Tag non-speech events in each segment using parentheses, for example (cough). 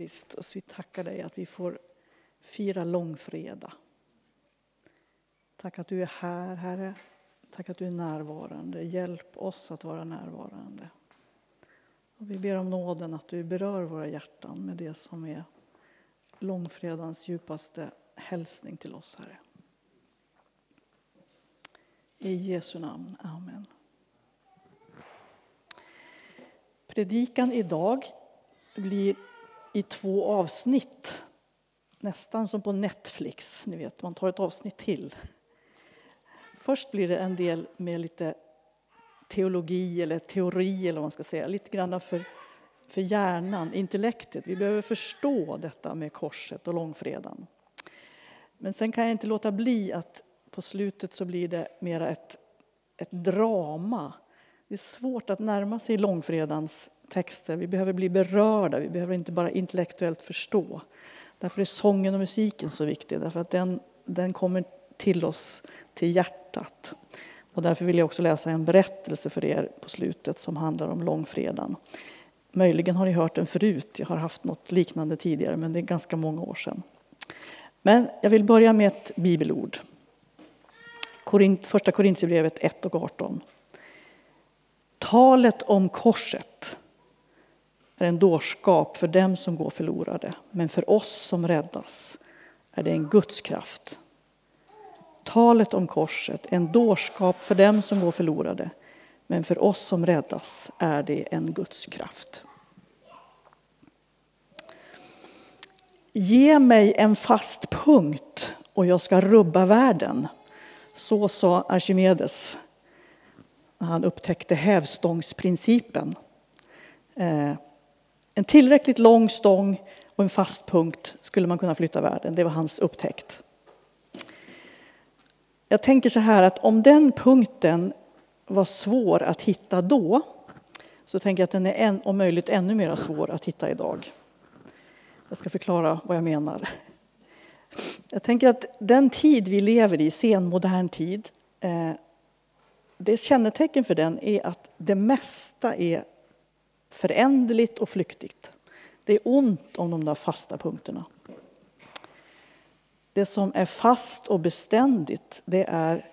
Kristus, vi tackar dig att vi får fira långfredag. Tack att du är här, Herre. Tack att du är närvarande. Hjälp oss att vara närvarande. Och vi ber om nåden att du berör våra hjärtan med det som är långfredagens djupaste hälsning till oss, Herre. I Jesu namn. Amen. Predikan idag blir i två avsnitt. Nästan som på Netflix, ni vet, man tar ett avsnitt till. Först blir det en del med lite teologi eller teori eller vad man ska säga, lite grann för, för hjärnan, intellektet. Vi behöver förstå detta med korset och långfredagen. Men sen kan jag inte låta bli att på slutet så blir det mera ett, ett drama. Det är svårt att närma sig långfredagens texter. Vi behöver bli berörda, vi behöver inte bara intellektuellt förstå. Därför är sången och musiken så viktig, därför att den, den kommer till oss, till hjärtat. Och därför vill jag också läsa en berättelse för er på slutet som handlar om långfredagen. Möjligen har ni hört den förut, jag har haft något liknande tidigare, men det är ganska många år sedan. Men jag vill börja med ett bibelord. Första Korintierbrevet 1 och 18. Talet om korset är en dårskap för dem som går förlorade, men för oss som räddas är det en Guds kraft. Talet om korset är en dårskap för dem som går förlorade, men för oss som räddas är det en Guds kraft. Ge mig en fast punkt och jag ska rubba världen. Så sa Archimedes när han upptäckte hävstångsprincipen. Eh, en tillräckligt lång stång och en fast punkt skulle man kunna flytta världen. Det var hans upptäckt. Jag tänker så här att om den punkten var svår att hitta då så tänker jag att den är en, om möjligt ännu mer svår att hitta idag. Jag ska förklara vad jag menar. Jag tänker att den tid vi lever i, senmodern tid, eh, det kännetecken för den är att det mesta är föränderligt och flyktigt. Det är ont om de där fasta punkterna. Det som är fast och beständigt, det är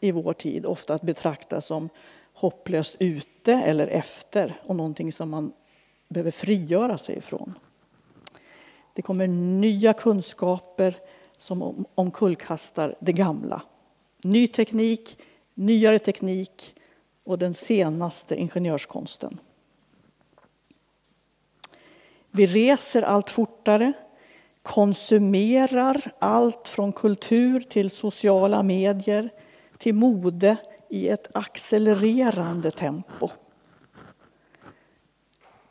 i vår tid ofta att betrakta som hopplöst ute eller efter och någonting som man behöver frigöra sig ifrån. Det kommer nya kunskaper som omkullkastar det gamla. Ny teknik, nyare teknik och den senaste ingenjörskonsten. Vi reser allt fortare, konsumerar allt från kultur till sociala medier till mode i ett accelererande tempo.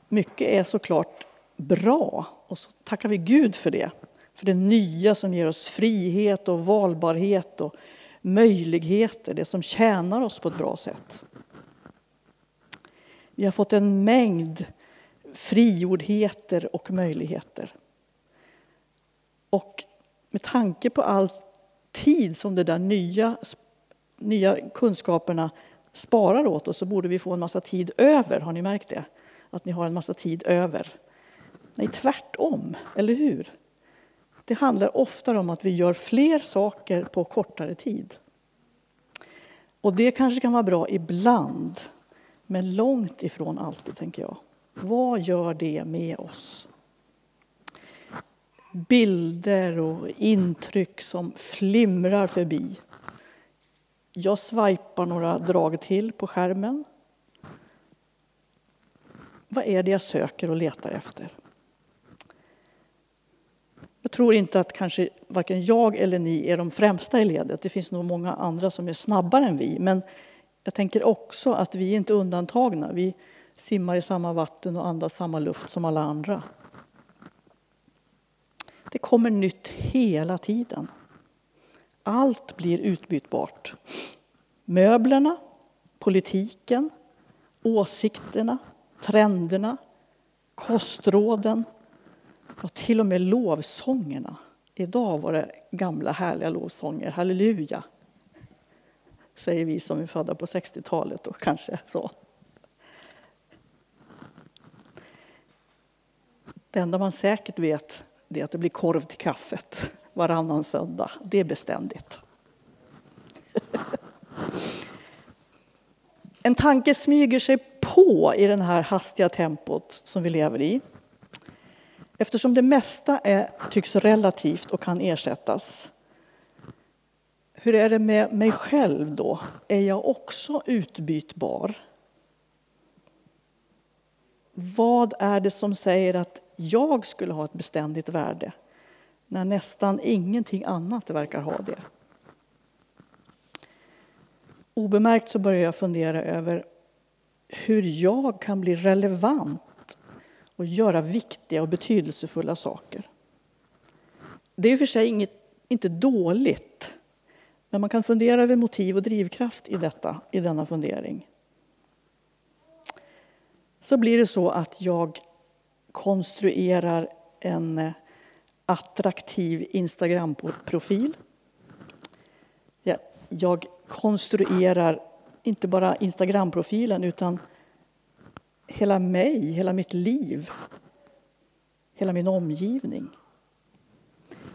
Mycket är såklart bra och så tackar vi Gud för det. För det nya som ger oss frihet och valbarhet och möjligheter, det som tjänar oss på ett bra sätt. Vi har fått en mängd frigjordheter och möjligheter. Och med tanke på all tid som de där nya, nya kunskaperna sparar åt oss så borde vi få en massa tid över. Har ni märkt det? Att ni har en massa tid över. Nej, tvärtom, eller hur? Det handlar ofta om att vi gör fler saker på kortare tid. Och det kanske kan vara bra ibland, men långt ifrån alltid, tänker jag. Vad gör det med oss? Bilder och intryck som flimrar förbi. Jag swipar några drag till på skärmen. Vad är det jag söker och letar efter? Jag tror inte att kanske varken jag eller ni är de främsta i ledet. Det finns nog många andra som är snabbare än vi. Men jag tänker också att vi är inte undantagna. Vi simmar i samma vatten och andas samma luft som alla andra. Det kommer nytt hela tiden. Allt blir utbytbart. Möblerna, politiken, åsikterna, trenderna, kostråden och till och med lovsångerna. Idag var det gamla härliga lovsånger, halleluja, säger vi som är födda på 60-talet och kanske så. Det enda man säkert vet är att det blir korv till kaffet (laughs) varannan söndag. Det är beständigt. (laughs) En tanke smyger sig på i det här hastiga tempot som vi lever i. Eftersom det mesta är, tycks relativt och kan ersättas. Hur är det med mig själv då? Är jag också utbytbar? Vad är det som säger att jag skulle ha ett beständigt värde när nästan ingenting annat verkar ha det? Obemärkt så börjar jag fundera över hur jag kan bli relevant och göra viktiga och betydelsefulla saker. Det är i och för sig inget, inte dåligt, men man kan fundera över motiv och drivkraft i, detta, i denna fundering. Så blir det så att jag konstruerar en eh, attraktiv Instagram-profil. Jag konstruerar inte bara Instagram-profilen utan hela mig, hela mitt liv, hela min omgivning.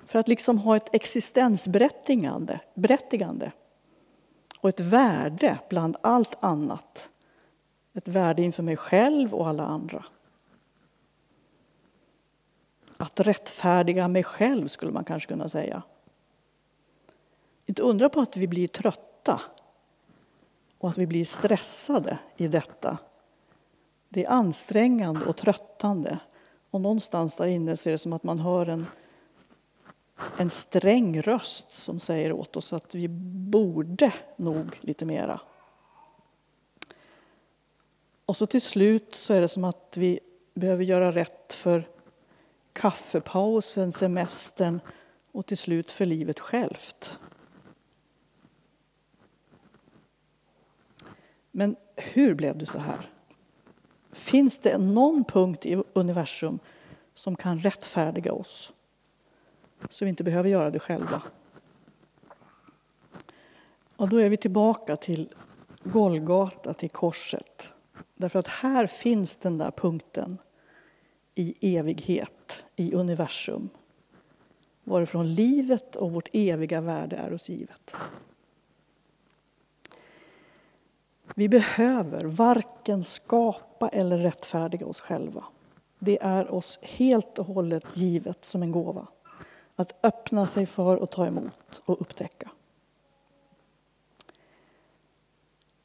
För att liksom ha ett existensberättigande berättigande och ett värde bland allt annat. Ett värde inför mig själv och alla andra. Att rättfärdiga mig själv, skulle man kanske kunna säga. Inte undra på att vi blir trötta och att vi blir stressade i detta. Det är ansträngande och tröttande. Och någonstans där inne ser det som att man hör en, en sträng röst som säger åt oss att vi borde nog lite mera. Och så till slut så är det som att vi behöver göra rätt för kaffepausen, semestern och till slut för livet självt. Men hur blev det så här? Finns det någon punkt i universum som kan rättfärdiga oss så vi inte behöver göra det själva? Och då är vi tillbaka till Golgata, till korset. Därför att här finns den där punkten i evighet, i universum varifrån livet och vårt eviga värde är oss givet. Vi behöver varken skapa eller rättfärdiga oss själva. Det är oss helt och hållet givet som en gåva. Att öppna sig för och ta emot och upptäcka.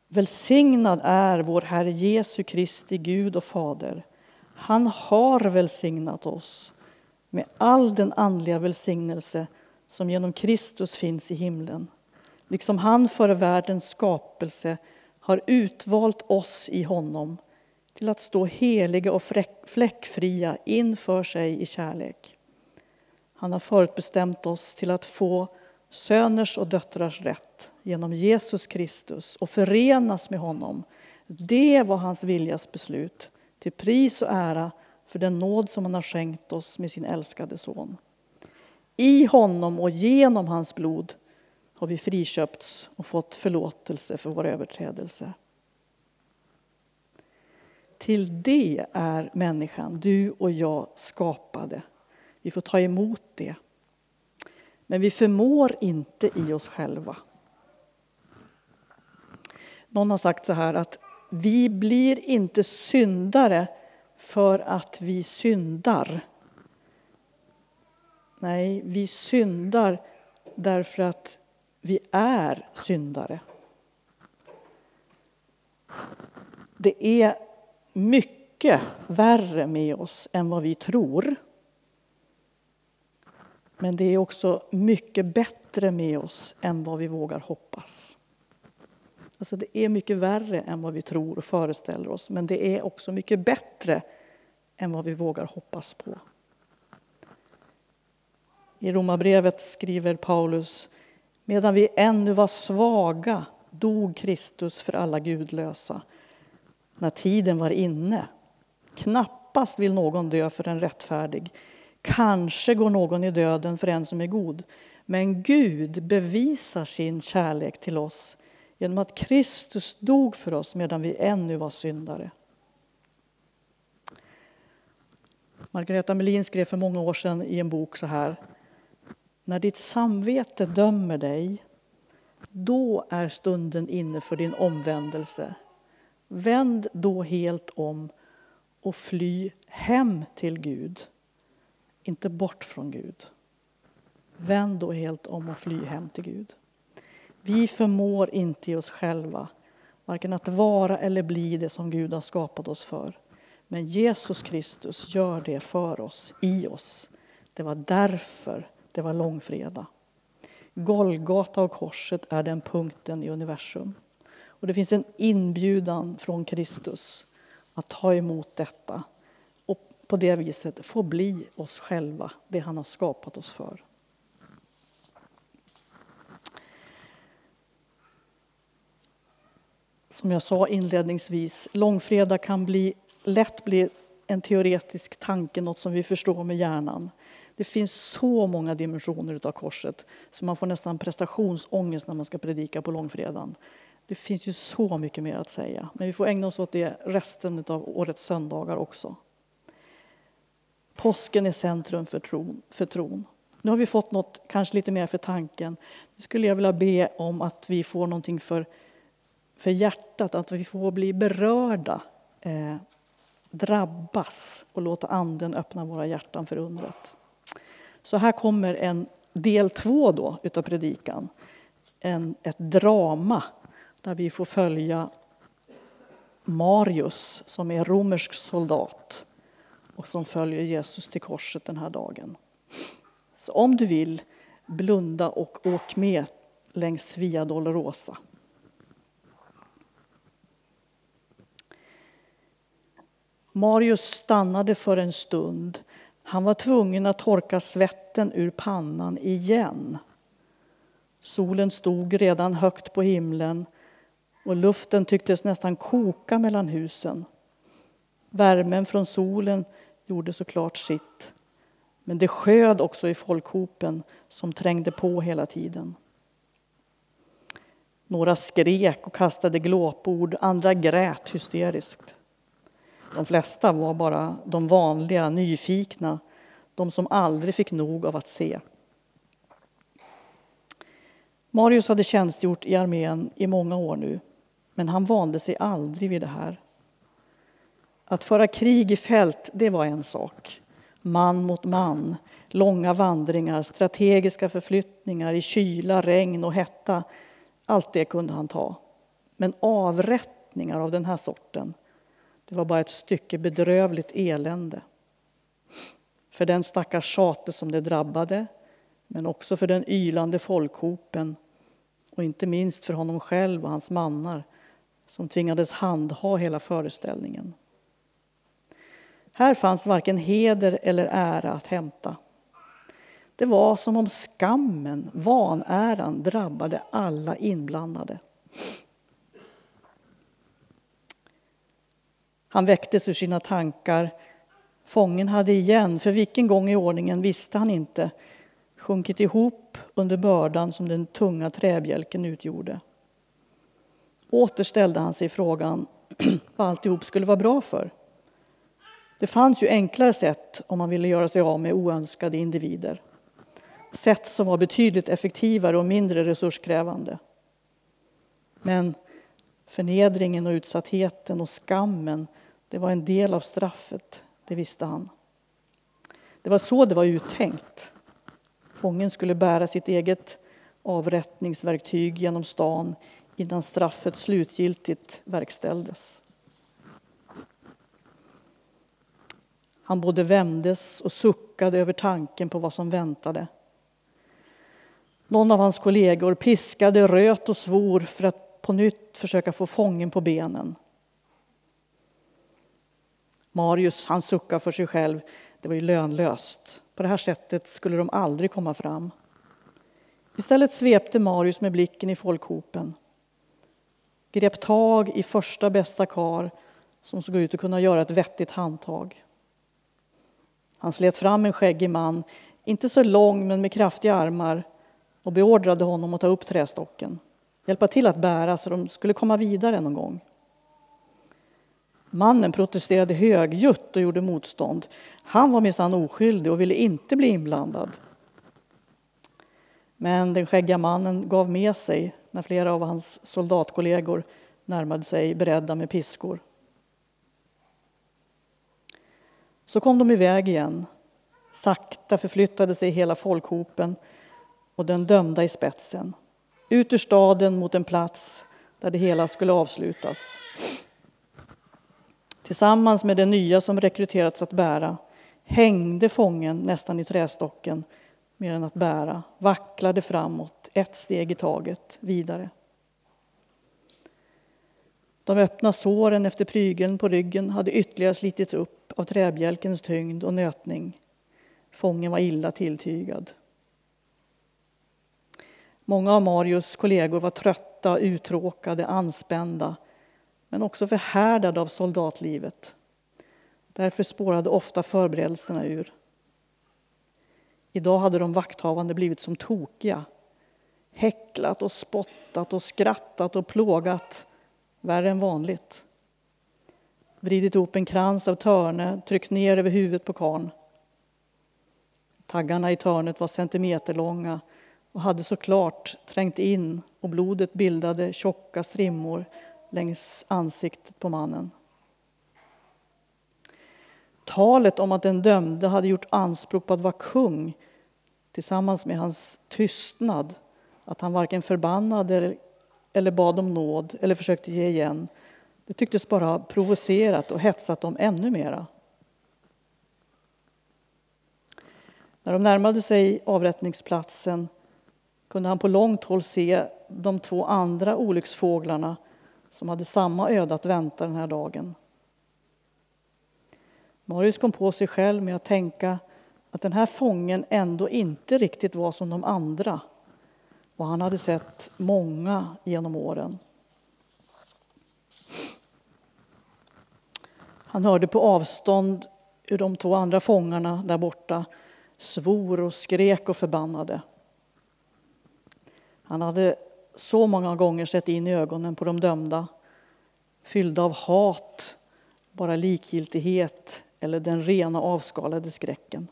Välsignad är vår Herre Jesu Kristi Gud och Fader. Han har välsignat oss med all den andliga välsignelse som genom Kristus finns i himlen. Liksom han före världens skapelse har utvalt oss i honom till att stå heliga och fläckfria inför sig i kärlek. Han har förutbestämt oss till att få söners och döttrars rätt genom Jesus Kristus och förenas med honom. Det var hans viljas beslut till pris och ära för den nåd som han har skänkt oss med sin älskade son. I honom och genom hans blod har vi friköpts och fått förlåtelse för våra överträdelser. Till det är människan, du och jag, skapade. Vi får ta emot det. Men vi förmår inte i oss själva. Någon har sagt så här att vi blir inte syndare för att vi syndar. Nej, vi syndar därför att vi är syndare. Det är mycket värre med oss än vad vi tror. Men det är också mycket bättre med oss än vad vi vågar hoppas. Alltså det är mycket värre än vad vi tror och föreställer oss men det är också mycket bättre än vad vi vågar hoppas på. I Romarbrevet skriver Paulus Medan vi ännu var svaga dog Kristus för alla gudlösa när tiden var inne. Knappast vill någon dö för en rättfärdig. Kanske går någon i döden för en som är god. Men Gud bevisar sin kärlek till oss genom att Kristus dog för oss medan vi ännu var syndare. Margareta Melin skrev för många år sedan i en bok så här. När ditt samvete dömer dig, då är stunden inne för din omvändelse. Vänd då helt om och fly hem till Gud, inte bort från Gud. Vänd då helt om och fly hem till Gud. Vi förmår inte i oss själva varken att vara eller bli det som Gud har skapat oss för. Men Jesus Kristus gör det för oss, i oss. Det var därför det var långfredag. Golgata och korset är den punkten i universum. Och det finns en inbjudan från Kristus att ta emot detta på det viset få bli oss själva, det han har skapat oss för. Som jag sa inledningsvis, långfredag kan bli, lätt bli en teoretisk tanke, något som vi förstår med hjärnan. Det finns så många dimensioner av korset så man får nästan prestationsångest när man ska predika på långfredagen. Det finns ju så mycket mer att säga, men vi får ägna oss åt det resten av årets söndagar också. Påsken är centrum för tron. För tron. Nu har vi fått något kanske lite mer för tanken. Nu skulle jag vilja be om att vi får någonting för, för hjärtat, att vi får bli berörda, eh, drabbas och låta Anden öppna våra hjärtan för undret. Så här kommer en del två då utav predikan. En, ett drama där vi får följa Marius som är romersk soldat och som följer Jesus till korset den här dagen. Så om du vill, blunda och åk med längs Via Dolorosa. Marius stannade för en stund. Han var tvungen att torka svetten ur pannan igen. Solen stod redan högt på himlen och luften tycktes nästan koka mellan husen. Värmen från solen gjorde såklart sitt. Men det sköd också i folkhopen som trängde på hela tiden. Några skrek och kastade glåpord, andra grät hysteriskt. De flesta var bara de vanliga, nyfikna, de som aldrig fick nog av att se. Marius hade tjänstgjort i armén i många år nu, men han vande sig aldrig vid det här. Att föra krig i fält, det var en sak. Man mot man, långa vandringar, strategiska förflyttningar i kyla, regn och hetta. Allt det kunde han ta. Men avrättningar av den här sorten, det var bara ett stycke bedrövligt elände. För den stackars tjate som det drabbade, men också för den ylande folkhopen och inte minst för honom själv och hans mannar som tvingades handha hela föreställningen. Här fanns varken heder eller ära att hämta. Det var som om skammen, vanäran, drabbade alla inblandade. Han väcktes ur sina tankar. Fången hade igen, för vilken gång i ordningen visste han inte, sjunkit ihop under bördan som den tunga träbjälken utgjorde. Åter ställde han sig frågan (clears throat) vad alltihop skulle vara bra för. Det fanns ju enklare sätt om man ville göra sig av med oönskade individer. Sätt som var betydligt effektivare och mindre resurskrävande. Men förnedringen och utsattheten och skammen, det var en del av straffet, det visste han. Det var så det var uttänkt. Fången skulle bära sitt eget avrättningsverktyg genom stan innan straffet slutgiltigt verkställdes. Han både vämdes och suckade över tanken på vad som väntade. Någon av hans kollegor piskade, röt och svor för att på nytt försöka få fången på benen. Marius han suckade för sig själv. Det var ju lönlöst. På det här sättet skulle de aldrig komma fram. Istället svepte Marius med blicken i folkhopen grep tag i första bästa kar som såg ut att kunna göra ett vettigt handtag. Han slet fram en skäggig man, inte så lång men med kraftiga armar och beordrade honom att ta upp trästocken, hjälpa till att bära så de skulle komma vidare någon gång. Mannen protesterade högljutt och gjorde motstånd. Han var minsann oskyldig och ville inte bli inblandad. Men den skäggiga mannen gav med sig när flera av hans soldatkollegor närmade sig beredda med piskor. Så kom de iväg igen. Sakta förflyttade sig hela folkhopen och den dömda i spetsen. Ut ur staden mot en plats där det hela skulle avslutas. Tillsammans med den nya som rekryterats att bära hängde fången nästan i trästocken mer än att bära, vacklade framåt, ett steg i taget, vidare. De öppna såren efter prygeln på ryggen hade ytterligare slitits upp av träbjälkens tyngd och nötning. Fången var illa tilltygad. Många av Marius kollegor var trötta, uttråkade, anspända men också förhärdade av soldatlivet. Därför spårade ofta förberedelserna ur. Idag hade de vakthavande blivit som tokiga. Häcklat och spottat och skrattat och plågat, värre än vanligt. Vridit ihop en krans av törne, tryckt ner över huvudet på karn. Taggarna i törnet var centimeterlånga och hade såklart trängt in och blodet bildade tjocka strimmor längs ansiktet på mannen. Talet om att den dömde hade gjort anspråk på att vara kung tillsammans med hans tystnad, att han varken förbannade eller bad om nåd eller försökte ge igen, det tycktes bara ha provocerat och hetsat dem ännu mera. När de närmade sig avrättningsplatsen kunde han på långt håll se de två andra olycksfåglarna som hade samma öde att vänta den här dagen. Marius kom på sig själv med att tänka att den här fången ändå inte riktigt var som de andra och han hade sett många genom åren. Han hörde på avstånd hur de två andra fångarna där borta svor och skrek och förbannade. Han hade så många gånger sett in i ögonen på de dömda fyllda av hat, bara likgiltighet eller den rena avskalade skräcken.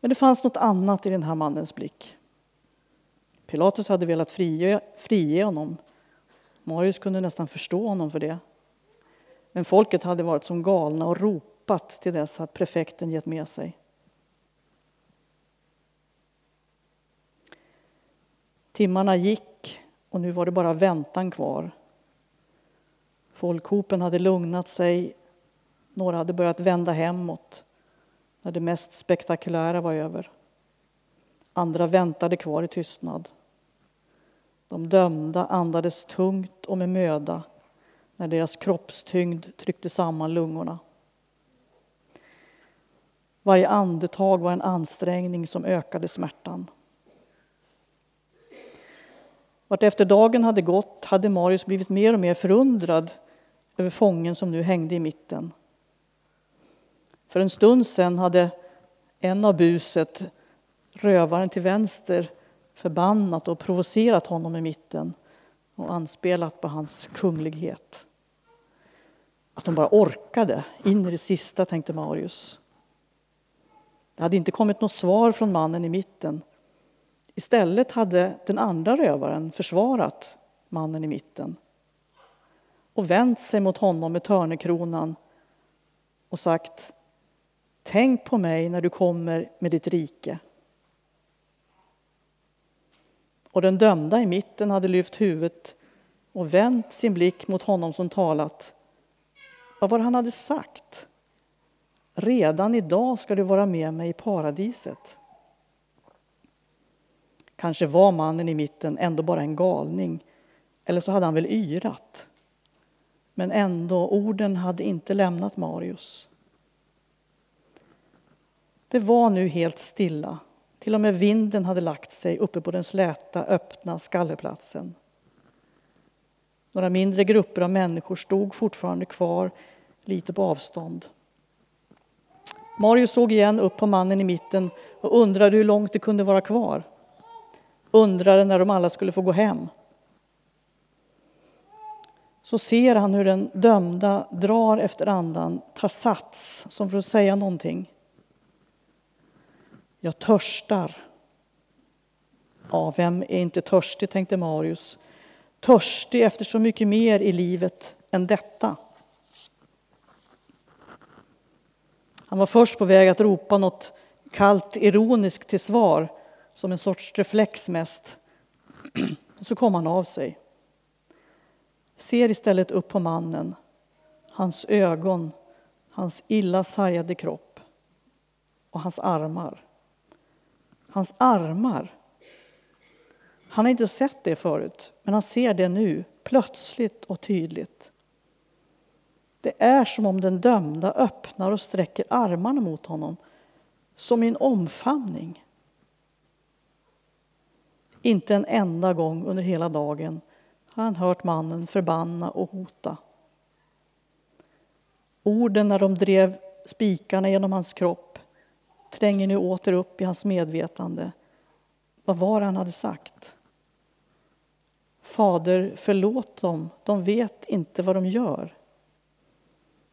Men det fanns något annat i den här mannens blick. Pilatus hade velat frige, frige honom. Marius kunde nästan förstå honom för det. Men folket hade varit som galna och ropat till dess att prefekten gett med sig. Timmarna gick och nu var det bara väntan kvar. Folkhopen hade lugnat sig, några hade börjat vända hemåt när det mest spektakulära var över. Andra väntade kvar i tystnad. De dömda andades tungt och med möda när deras kroppstyngd tryckte samman lungorna. Varje andetag var en ansträngning som ökade smärtan. Vartefter dagen hade gått hade Marius blivit mer och mer förundrad över fången som nu hängde i mitten. För en stund sen hade en av buset, rövaren till vänster, förbannat och provocerat honom i mitten och anspelat på hans kunglighet. Att de bara orkade in i det sista, tänkte Marius. Det hade inte kommit något svar från mannen i mitten. Istället hade den andra rövaren försvarat mannen i mitten och vänt sig mot honom med törnekronan och sagt Tänk på mig när du kommer med ditt rike. Och den dömda i mitten hade lyft huvudet och vänt sin blick mot honom som talat. Vad var det han hade sagt? Redan idag ska du vara med mig i paradiset. Kanske var mannen i mitten ändå bara en galning, eller så hade han väl yrat. Men ändå, orden hade inte lämnat Marius. Det var nu helt stilla. Till och med vinden hade lagt sig uppe på den släta, öppna skalleplatsen. Några mindre grupper av människor stod fortfarande kvar lite på avstånd. Marius såg igen upp på mannen i mitten och undrade hur långt det kunde vara kvar. Undrade när de alla skulle få gå hem. så ser han hur den dömda drar efter andan, tar sats som för att säga någonting. Jag törstar. Ja, vem är inte törstig, tänkte Marius. Törstig efter så mycket mer i livet än detta. Han var först på väg att ropa något kallt ironiskt till svar, som en sorts reflex mest. Så kom han av sig. Ser istället upp på mannen, hans ögon, hans illa sargade kropp och hans armar. Hans armar. Han har inte sett det förut, men han ser det nu, plötsligt och tydligt. Det är som om den dömda öppnar och sträcker armarna mot honom, som i en omfamning. Inte en enda gång under hela dagen har han hört mannen förbanna och hota. Orden när de drev spikarna genom hans kropp tränger nu åter upp i hans medvetande. Vad var det han hade sagt? Fader, förlåt dem, de vet inte vad de gör.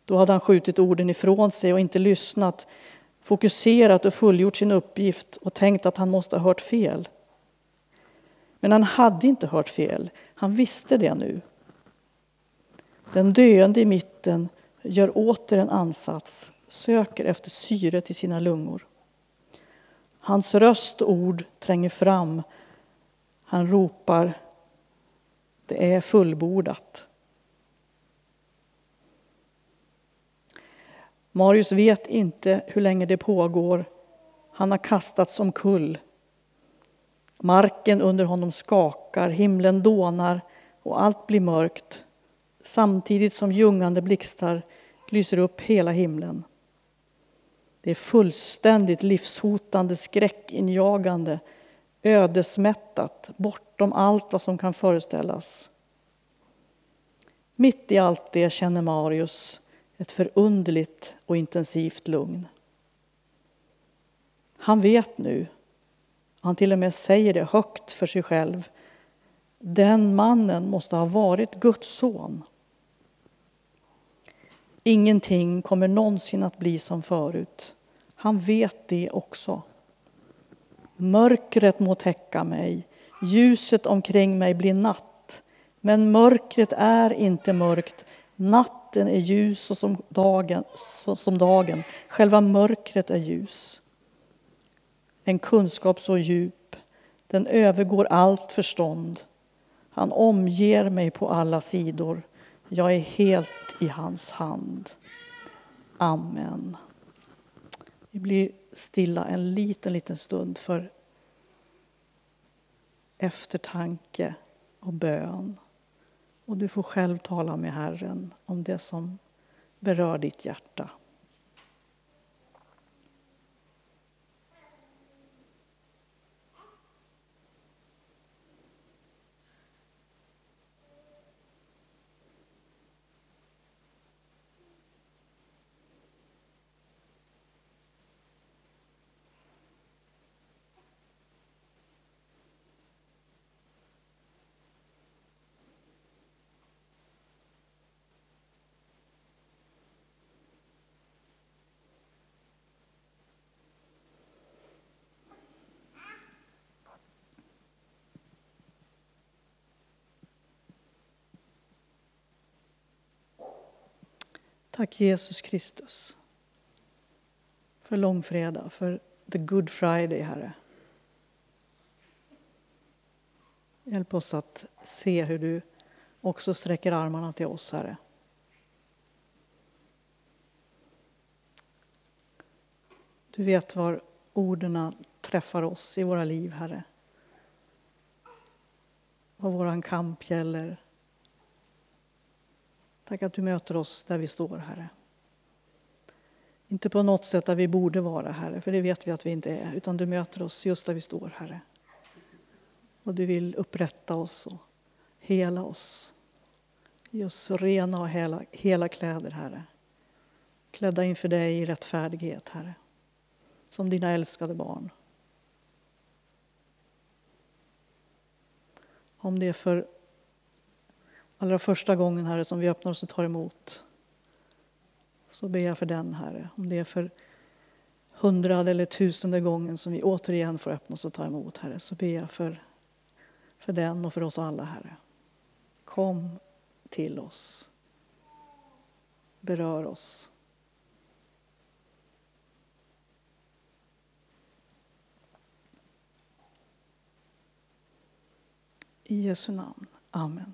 Då hade han skjutit orden ifrån sig och inte lyssnat, fokuserat och fullgjort sin uppgift och tänkt att han måste ha hört fel. Men han hade inte hört fel, han visste det nu. Den döende i mitten gör åter en ansats, söker efter syre till sina lungor. Hans röst och ord tränger fram. Han ropar, det är fullbordat. Marius vet inte hur länge det pågår. Han har kastats omkull. Marken under honom skakar, himlen dånar och allt blir mörkt samtidigt som ljungande blixtar lyser upp hela himlen. Det är fullständigt livshotande, skräckinjagande, ödesmättat, bortom allt vad som kan föreställas. Mitt i allt det känner Marius ett förunderligt och intensivt lugn. Han vet nu, han till och med säger det högt för sig själv, den mannen måste ha varit Guds son. Ingenting kommer någonsin att bli som förut. Han vet det också. Mörkret må täcka mig, ljuset omkring mig blir natt. Men mörkret är inte mörkt, natten är ljus och som dagen, som dagen. Själva mörkret är ljus. En kunskap så djup, den övergår allt förstånd. Han omger mig på alla sidor. Jag är helt i hans hand. Amen. Vi blir stilla en liten, liten stund för eftertanke och bön. Och du får själv tala med Herren om det som berör ditt hjärta. Tack Jesus Kristus för långfredag, för the good Friday, Herre. Hjälp oss att se hur du också sträcker armarna till oss, Herre. Du vet var orden träffar oss i våra liv, Herre. Vad vår kamp gäller, Tack att du möter oss där vi står, Herre. Inte på något sätt där vi borde vara, Herre, för det vet vi att vi inte är, utan du möter oss just där vi står, Herre. Och du vill upprätta oss och hela oss. Ge oss rena och hela, hela kläder, Herre. Klädda inför dig i rättfärdighet, Herre. Som dina älskade barn. Om det är för allra första gången, Herre, som vi öppnar oss och tar emot. Så ber jag för den, Herre. Om det är för hundrade eller tusende gången som vi återigen får öppna oss och ta emot, Herre, så ber jag för, för den och för oss alla, Herre. Kom till oss. Berör oss. I Jesu namn. Amen.